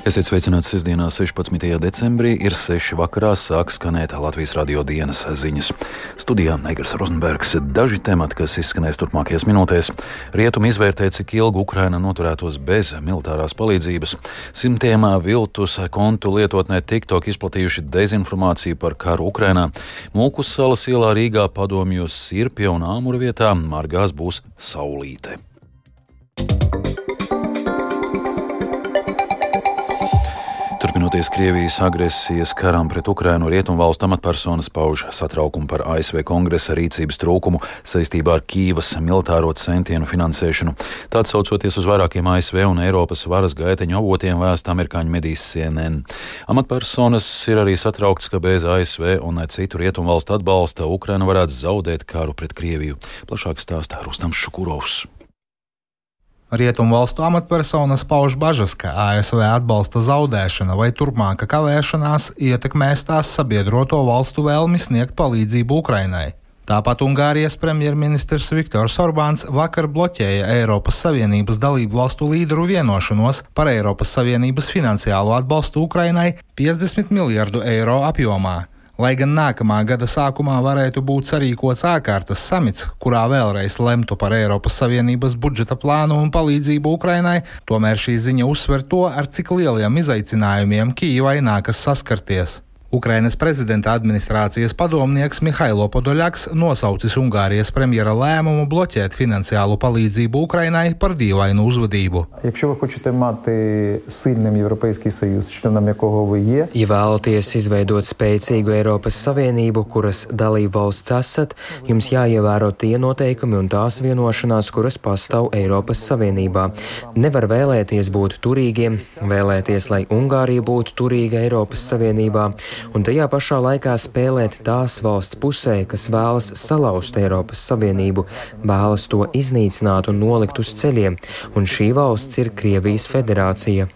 Esiet sveicināti sestdienā, 16. decembrī, ir 6. vakarā, sāk skanēt Latvijas radio dienas ziņas. Studijā Negras Rozenbergs daži temati, kas izskanēs turpmākajās minūtēs. Rietumi izvērtē, cik ilgi Ukraina noturētos bez militārās palīdzības. Simtiem viltus kontu lietotnē TikTok izplatījuši dezinformāciju par karu Ukrainā. Mūkus salas ielā Rīgā padomjos Sirpja un Āmura vietā margās būs saulīte. Turpinoties Krievijas agresijas karam pret Ukrainu, Rietumvalstu amatpersonas pauž satraukumu par ASV kongresa rīcības trūkumu saistībā ar Kīvas militāro centienu finansēšanu. Tāds saucoties uz vairākiem ASV un Eiropas varas gaiteņu avotiem vēsta amerikāņu medijas CNN. Amatpersonas ir arī satrauktas, ka bez ASV un citu Rietumvalstu atbalsta Ukraina varētu zaudēt karu pret Krieviju. Plašāk stāstā Rustams Šukurovs. Rietumu valstu amatpersonas pauž bažas, ka ASV atbalsta zaudēšana vai turpmāka kavēšanās ietekmēs tās sabiedroto valstu vēlmi sniegt palīdzību Ukrainai. Tāpat Ungārijas premjerministrs Viktors Orbāns vakar bloķēja Eiropas Savienības dalību valstu līderu vienošanos par Eiropas Savienības finansiālo atbalstu Ukrainai 50 miljardu eiro apjomā. Lai gan nākamā gada sākumā varētu būt sarīkots ārkārtas samits, kurā vēlreiz lemtu par Eiropas Savienības budžeta plānu un palīdzību Ukrainai, tomēr šī ziņa uzsver to, ar cik lieliem izaicinājumiem Kīvai nākas saskarties. Ukrainas prezidenta administrācijas padomnieks Mihailo Podoļaks nosaucis Ungārijas premjera lēmumu bloķēt finansiālu palīdzību Ukrainai par dīvainu uzvedību. Ja vēlaties izveidot spēcīgu Eiropas Savienību, kuras dalību valsts esat, jums jāievēro tie noteikumi un tās vienošanās, kuras pastāv Eiropas Savienībā. Nevar vēlēties būt turīgiem, vēlēties, lai Ungārija būtu turīga Eiropas Savienībā un tajā pašā laikā spēlēt tās valsts pusē, kas vēlas salauzt Eiropas Savienību, vēlas to iznīcināt un nolikt uz ceļiem, un šī valsts ir Krievijas federācija.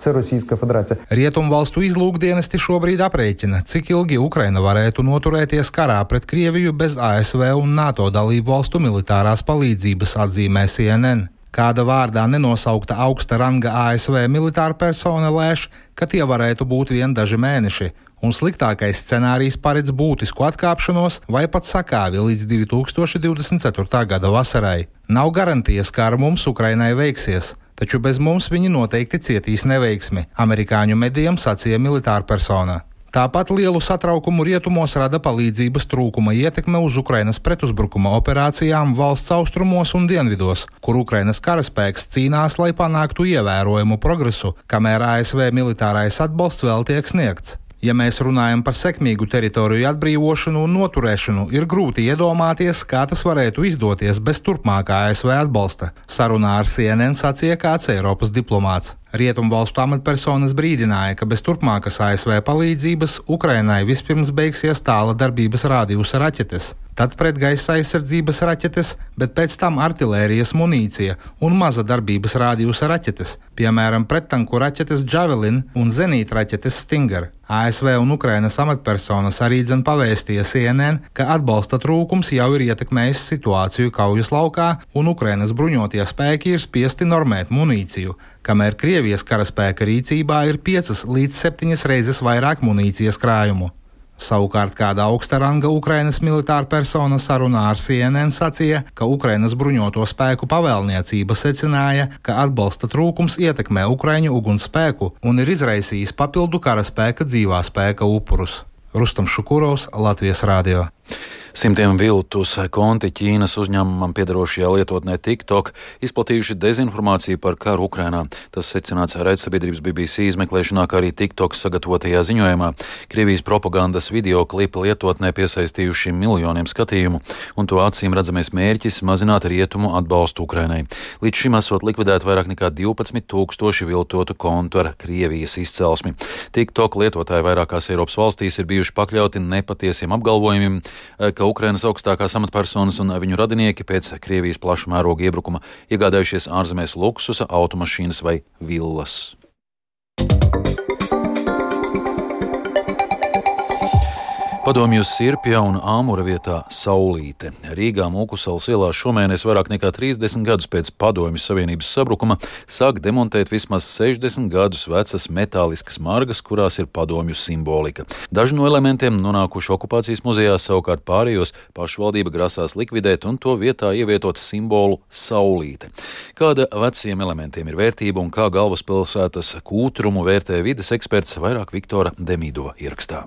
Rietumvalstu izlūkdienesti šobrīd aprēķina, cik ilgi Ukraina varētu noturēties karā pret Krieviju bez ASV un NATO dalību valstu militārās palīdzības, atzīmē CNN. Kāda vārdā nenosaukta augsta ranga ASV militāra persona lēš, ka tie varētu būt vien daži mēneši, un sliktākais scenārijs paredz būtisku atkāpšanos vai pat sakāvi līdz 2024. gada vasarai. Nav garantijas, kā ar mums Ukrainai veiksies, taču bez mums viņi noteikti cietīs neveiksmi, amerikāņu medijam sacīja militāra persona. Tāpat lielu satraukumu rietumos rada palīdzības trūkuma ietekme uz Ukrainas pretuzbrukuma operācijām valsts austrumos un dienvidos, kur Ukrainas karaspēks cīnās, lai panāktu ievērojumu progresu, kamēr ASV militārais atbalsts vēl tiek sniegts. Ja mēs runājam par sekmīgu teritoriju atbrīvošanu un noturēšanu, ir grūti iedomāties, kā tas varētu izdoties bez turpmākā ASV atbalsta. Sarunā ar CNN sacīja kāds Eiropas diplomāts. Rietumvalstu amatpersonas brīdināja, ka bez turpmākas ASV palīdzības Ukrainai vispirms beigsies tāla darbības rādījusa raķetes tad pretgaisa aizsardzības raķetes, bet pēc tam artērijas munīcija un maza darbības rādījusa raķetes, piemēram, prettanku raķetes Javelin un zenīta raķetes Stinger. ASV un Ukrainas amatpersonas arī dzen pavēstīja CNN, ka atbalsta trūkums jau ir ietekmējis situāciju kaujas laukā, un Ukrainas bruņotie spēki ir spiesti normēt munīciju, kamēr Krievijas karaspēka rīcībā ir piecas līdz septiņas reizes vairāk munīcijas krājumu. Savukārt kāda augsta ranga Ukrainas militāra persona sarunā ar CNN sacīja, ka Ukrainas bruņoto spēku pavēlniecība secināja, ka atbalsta trūkums ietekmē Ukraiņu ugunsspēku un ir izraisījis papildu karaspēka dzīvā spēka upurus. Rustam Šukurovs, Latvijas Rādio. Simtiem viltus konti Ķīnas uzņēmumam piedarošajā lietotnē TikTok izplatījuši dezinformāciju par karu Ukrainā. Tas secināts raidsabiedrības BBC izmeklēšanā, kā arī TikTok sagatavotajā ziņojumā. Krievijas propagandas video klipa lietotnē piesaistījuši miljoniem skatījumu, un to acīm redzamais mērķis - mazināt rietumu atbalstu Ukrainai. Līdz šim esot likvidēti vairāk nekā 12 tūkstoši viltotu kontu ar Krievijas izcelsmi. TikTok lietotāji vairākās Eiropas valstīs ir bijuši pakļauti nepatiesiem apgalvojumiem, ka ka Ukrainas augstākās amatpersonas un viņu radinieki pēc Krievijas plaša mēroga iebrukuma iegādājušies ārzemēs luksusa automašīnas vai villas. Padomju Sirpja un Āmura vietā Saulīte. Rīgā Mūkusalas ielā šomēnes vairāk nekā 30 gadus pēc Padomju Savienības sabrukuma sāk demontēt vismaz 60 gadus vecas metāliskas margas, kurās ir padomju simbolika. Daži no elementiem nonākuši okupācijas muzejā, savukārt pārējos pašvaldība grasās likvidēt un to vietā ievietot simbolu Saulīte. Kāda veciem elementiem ir vērtība un kā galvaspilsētas kūtrumu vērtē vides eksperts vairāk Viktora Demīdova ierakstā.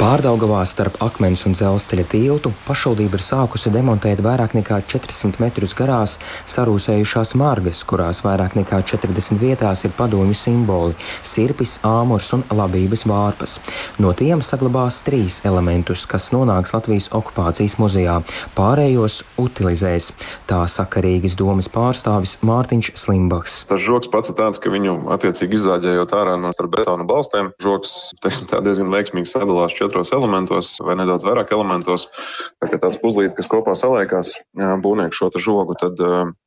Pārdaugavā starp akmens un dzelzceļa tiltu pašvaldība ir sākusi demontēt vairāk nekā 400 metrus garās sarūsējušās margas, kurās vairāk nekā 40 vietās ir padomju simboli - sirpis, āmurs un labības vārpas. No tiem saglabās trīs elementus, kas nonāks Latvijas okupācijas muzejā, pārējos utilizēs. Tā saka Rīgas domas pārstāvis Mārtiņš Slimbaks. Tas žoks pats ir tāds, ka viņu attiecīgi izzāģējot ārā no starp betona balstiem, žoks teiksim, diezgan veiksmīgi sadalās četros elementos vai nedaudz vairāk elementos. Tā kā tāds puzlītis, kas kopā saliekās, būvnieks šo žogu tad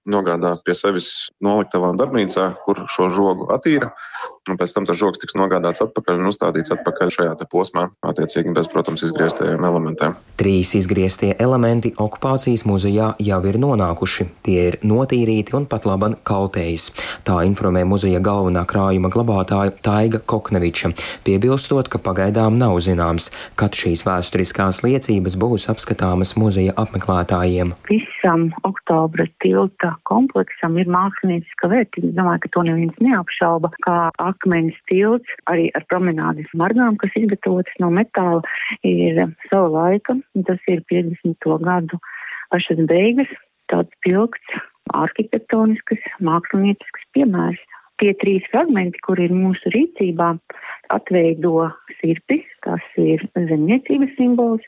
nogādā pie sevis noliktavā un darbnīcā, kur šo žogu attīra. Un pēc tam tas žoks tiks nogādāts atpakaļ un uzstādīts atpakaļ šajā posmā, attiecīgi bez, protams, izgrieztajiem elementiem. Trīs izgrieztie elementi okupācijas muzejā jau ir nonākuši. Tie ir notīrīti un pat laban kaltējas. Tā informē muzeja galvenā krājuma glabātāja Taiga Kokneviča, piebilstot, ka pagaidām nav zināms, kad šīs vēsturiskās liecības būs apskatāmas muzeja apmeklētājiem. Visam oktobra tilta kompleksam ir mākslinieca vērtība. Es domāju, ka to neviens neapšauba, kā akmens tilts arī ar promenādes margām, kas izgatavotas no metāla, ir sava laika. Tas ir 50. gadu pašas beigas, tāds pilgts arhitektonisks, māksliniecisks piemērs. Tie trīs fragmenti, kur ir mūsu rīcībā, atveido sirpi, tas ir zemniecības simbols,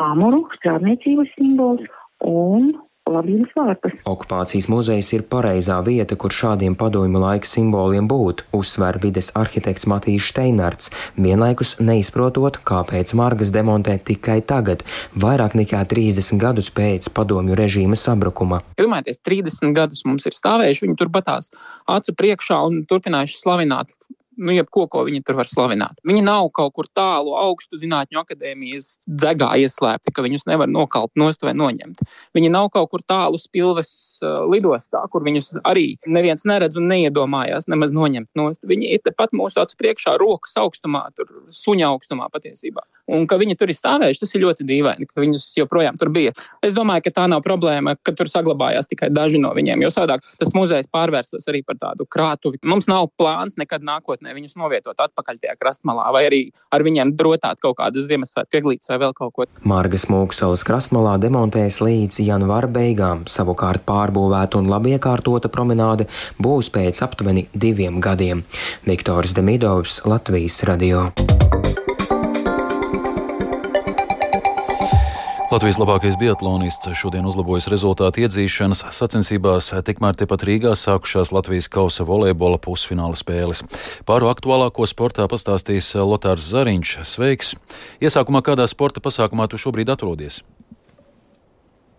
āmuru strādniecības simbols un labības vārpas. Okupācijas muzejs ir pareizā vieta, kur šādiem padomju laika simboliem būt, uzsver vides arhitekts Matīs Steinarts, vienlaikus neizprotot, kāpēc margas demontē tikai tagad, vairāk nekā 30 gadus pēc padomju režīma sabrukuma. Iedomājieties, 30 gadus mums ir stāvējuši, viņi turpatās acu priekšā un turpinājuši slavināt nu, jebko, ko viņi tur var slavināt. Viņi nav kaut kur tālu augstu zinātņu akadēmijas dzegā ieslēpti, ka viņus nevar nokalt nost vai noņemt. Viņi nav kaut kur tālu spilves uh, lidostā, kur viņus arī neviens neredz un neiedomājās nemaz noņemt nost. Viņi ir tepat mūsu acu priekšā, rokas augstumā, tur suņa augstumā patiesībā. Un ka viņi tur ir stāvējuši, tas ir ļoti dīvaini, ka viņus joprojām tur bija. Es domāju, ka tā nav problēma, ka tur saglabājās tikai daži no viņiem, jo savādāk tas muzejs pārvērstos arī par tādu krātuvi. Mums nav plāns nekad nākotnē nākotnē viņus novietot atpakaļ tajā krastmalā, vai arī ar viņiem drotāt kaut kādas Ziemassvētku eglītes vai vēl kaut ko. Margas Mūksalas krastmalā demontēs līdz janvāra beigām, savukārt pārbūvēta un labi iekārtota promenāde būs pēc aptuveni diviem gadiem. Viktors Demidovs, Latvijas radio. Latvijas labākais biatlonists šodien uzlabojas rezultātu iedzīšanas sacensībās, tikmēr tepat Rīgā sākušās Latvijas kausa volejbola pusfināla spēles. Pāru aktuālāko sportā pastāstīs Lotārs Zariņš. Sveiks! Iesākumā kādā sporta pasākumā tu šobrīd atrodies?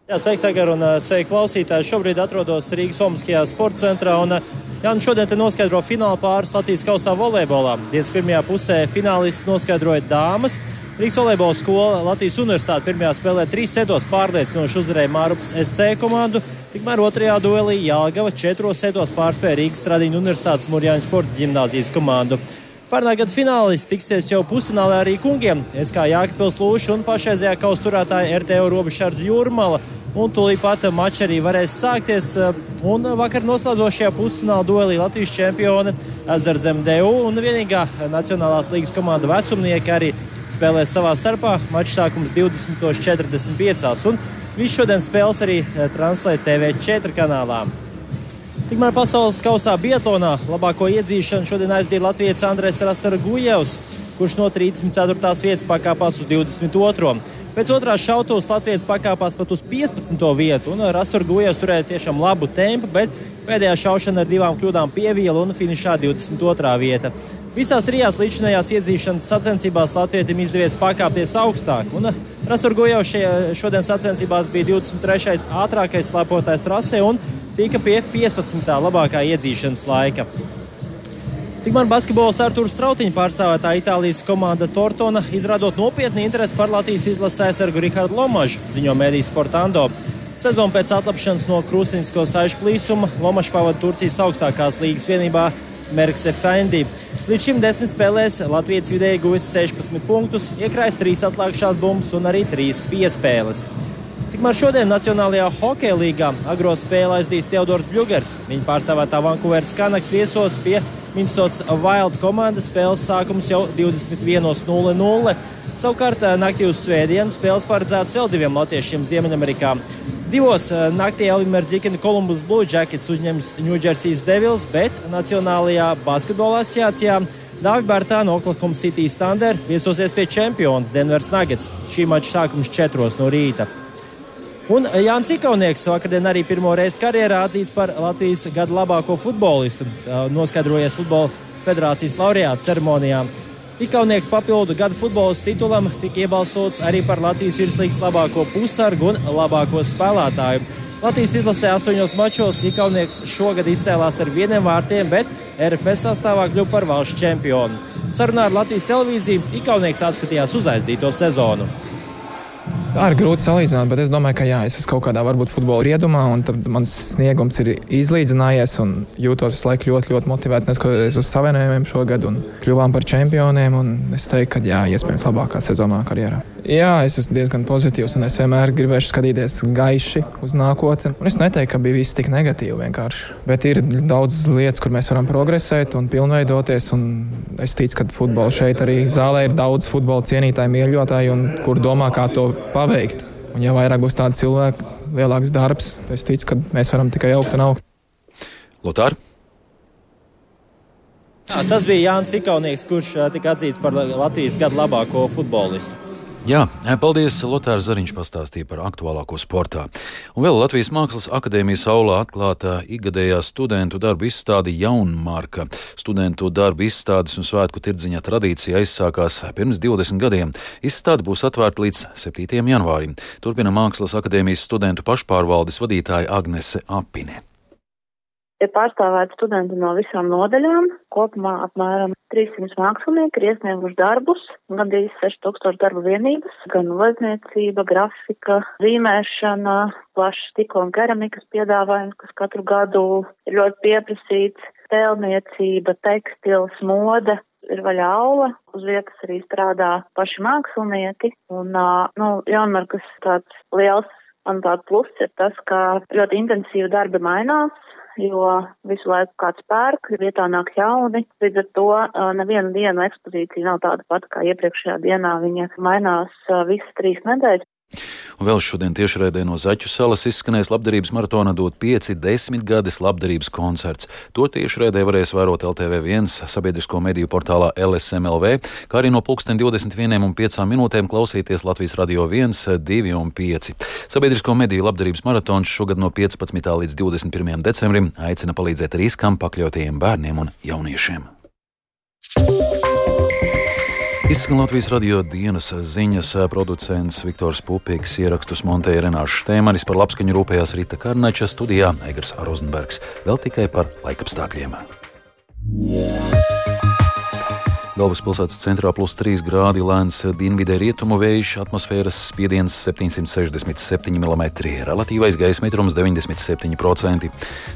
Jā, sveiks, Agar, un sveiki klausītāji. Šobrīd atrodos Rīgas Omaskajā sporta centrā. Un, jā, un šodien noskaidro fināla pāris Latvijas kausā volejbolā. Dienas pirmajā pusē finālists noskaidroja dāmas. Rīgas volejbola skola Latvijas Universitāte pirmajā spēlē trīs setos pārliecinoši uzvarēja Mārupas SC komandu. Tikmēr otrajā duelī Jālgava četros setos pārspēja Rīgas Stradiņu Universitātes Mūrjāņu sporta ģimnāzijas komandu. Pērnā gada finālists tiksies jau pusfinālā arī kungiem. Es kā Jākapils Lūša un pašreizējā kausturētāja RTO robežsardze Jūrmala. Un tūlīt pat mačs arī varēs sākties. Un vakar noslēdzošajā pusfināla duelī Latvijas čempione Ezerzem DU un vienīgā Nacionālās līgas komanda vecumnieki arī spēlēs savā starpā. Mačs sākums 20.45. Un visu šodienas spēles arī eh, translē TV4 kanālā. Tikmēr pasaules kausā Bietlānā labāko iedzīšanu šodien aizdīja Latvijas Andrēs Rastara Gujevs, kurš no 34. vietas pakāpās uz 22. Pēc otrās šautavas Latvijas pakāpās pat uz 15. vietu, un Rastara Gujevs turēja tiešām labu tempu, bet pēdējā šaušana ar divām kļūdām pieviela un finišā 22. vieta. Visās trijās līdzinājās iedzīšanas sacensībās Latvijam izdevies pakāpties augstāk. Un Rasturgojo šodien sacensībās bija 23. ātrākais slēpotājs trasē un tika pie 15. labākā iedzīšanas laika. Tikmēr basketbols Artūrs Strautiņa pārstāvētā Itālijas komanda Tortona izrādot nopietnu interesi par Latvijas izlases aizsargu Rihardu Lomažu, ziņo mēdīs Sportando. Sezonu pēc atlapšanas no Krustinisko saišu plīsuma Lomašs pavada Turcijas augstākās līgas vienībā Merks Efendi. Līdz šim desmit spēlēs Latvijas vidēji guvis 16 punktus, iekrājis 3 atlikušās bumbas un arī 3 piespēles. Tikmēr šodien Nacionālajā hokeja līgā agro spēlē aizdīs Teodors Bļūgers. Viņa pārstāvētā Vankūveras Kanaks viesos pie Minnesotas Wild komandas spēles sākums jau 21.00. Savukārt eh, naktī uz svētdienu spēles paredzētas vēl diviem latviešiem Ziemeļamerikā. Divos eh, naktī Elvimērs Džekina Columbus Blue Jackets uzņems New Jersey Devils, bet Nacionālajā basketbola asociācijā Dāvigbartā no Oklahoma City Thunder viesosies pie čempions Denveras Nuggets. Šī mača sākums 4 no rīta. Un Jānis Ikaunieks vakardien arī pirmo reizi karjerā atzīts par Latvijas gada labāko futbolistu, noskaidrojies Futbola federācijas laureāta ceremonijā. Ikaunieks papildu gada futbolistu titulam tika iebalsots arī par Latvijas virslīgas labāko pusargu un labāko spēlētāju. Latvijas izlasē astoņos mačos Ikaunieks šogad izcēlās ar vieniem vārtiem, bet RFS sastāvā kļuva par valsts čempionu. Sarunā ar Latvijas televīziju Ikaunieks atskatījās uz aizdīto sezonu. Ir grūti salīdzināt, bet es domāju, ka jā, es esmu kaut kādā varbūt futbola riedumā, un mans sniegums ir izlīdzinājies. Jūtos visu laiku ļoti, ļoti motivēts, neskatoties uz savienojumiem šogad, un kļuvām par čempioniem. Es teiktu, ka jā, iespējams labākā sezonā karjerā. Jā, es esmu diezgan pozitīvs, un es vienmēr gribēšu skatīties gaiši uz nākotni. Un es neteiktu, ka bija viss tik negatīvi vienkārši. Bet ir daudz lietas, kur mēs varam progresēt un pilnveidoties. Un es ticu, ka futbolā šeit arī zālē ir daudz futbola cienītāju, mīļotāju, un kur domā, kā to paveikt. Un, ja vairāk būs tādi cilvēki, lielāks darbs, tad es ticu, ka mēs varam tikai augt un augt. Lotāri? Jā, tas bija Jānis Ikaunieks, kurš tika atzīts par Latvijas gada labāko futbolistu. Jā, paldies. Lotārs Zariņš pastāstīja par aktuālāko sportā. Un vēl Latvijas Mākslas akadēmijas aulā atklāta ikgadējā studentu darbu izstāde Jaunmarka. Studentu darbu izstādes un svētku tirdziņa tradīcija aizsākās pirms 20 gadiem. Izstāde būs atvērta līdz 7. janvārim. Turpina Mākslas akadēmijas studentu pašpārvaldes vadītāja Agnese Apine. Ir pārstāvēti studenti no visām nodaļām. Kopumā apmēram 300 mākslinieki ir iesnieguši darbus, gandrīz 6000 darba vienības, gan glezniecība, grafika, zīmēšana, plašs stikla un keramikas piedāvājums, kas katru gadu ir ļoti pieprasīts, tēlniecība, tekstils, moda, ir vaļā aula, uz vietas arī strādā paši mākslinieki, un, nu, jaunmarkas tāds liels, manuprāt, plus ir tas, ka ļoti intensīvi darbi mainās, jo visu laiku kāds pērk, vietā nāk jauni. Līdz ar to nevienu dienu ekspozīcija nav tāda pati kā iepriekšējā dienā. Viņa mainās visas trīs nedēļas. Un vēl šodien tiešraidē no Zaķu salas izskanēs labdarības maratona dot 5-10 gadus labdarības koncerts. To tiešraidē varēs vērot LTV1 sabiedrisko mediju portālā LSMLV, kā arī no pulksten 21 un 5 minūtēm klausīties Latvijas radio 1, 2 un 5. Sabiedrisko mediju labdarības maratons šogad no 15. līdz 21. decembrim aicina palīdzēt riskam pakļautajiem bērniem un jauniešiem. Izskan Latvijas radio dienas ziņas producents Viktors Pupiks, ierakstus montēja Renāšu Štēmanis par labskaņu rūpējās Rita Karnača studijā Eigars Rozenbergs. Vēl tikai par laikapstākļiem. Yeah. Galvaspilsētas centrā plus 3 grādi lēns dienvidē rietumu vējš, atmosfēras spiediens 767 mm, relatīvais gaisa mitrums 97%.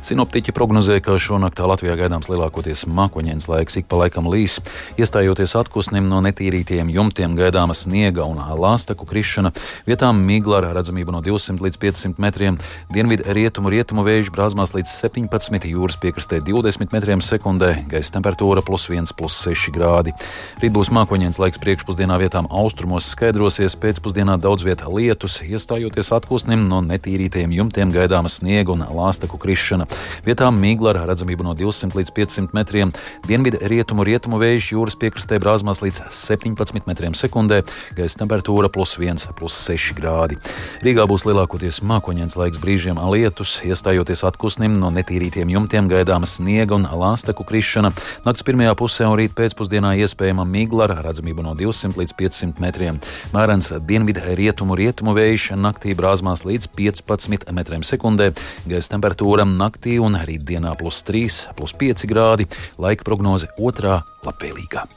Sinoptiķi prognozē, ka šonaktā Latvijā gaidāms lielākoties mākoņdienas laiks, ik pa laikam līs. Iestājoties atkusnim no netīrītiem jumtiem, gaidāma sniega un lāstaku krišana, vietām migla ar redzamību no 200 līdz 500 metriem, dienvidu rietumu rietumu vējš brāzmās līdz 17, jūras piekrastē 20 metriem sekundē, gaisa temperatūra plus 1, plus 6 grādi grādi. Rīt būs mākoņdienas laiks priekšpusdienā vietām austrumos skaidrosies, pēcpusdienā daudz vietā lietus, iestājoties atpūsnim no netīrītiem jumtiem gaidāma sniega un lāstaku krišana. Vietām migla ar redzamību no 200 līdz 500 metriem, dienvidu rietumu rietumu vējš jūras piekrastē brāzmās līdz 17 metriem sekundē, gaisa temperatūra plus 1, plus 6 grādi. Rīgā būs lielākoties mākoņdienas laiks brīžiem lietus, iestājoties atpūsnim no netīrītiem jumtiem gaidāma sniega un lāstaku krišana. Nakts pirmajā pusē un rīt pēcpusdienā iespējama migla ar redzamību no 200 līdz 500 metriem. Mērens dienvidu rietumu rietumu vējš naktī brāzmās līdz 15 metriem sekundē. Gaisa temperatūra naktī un rītdienā plus 3, plus 5 grādi. Laika prognoze otrā labvēlīgā.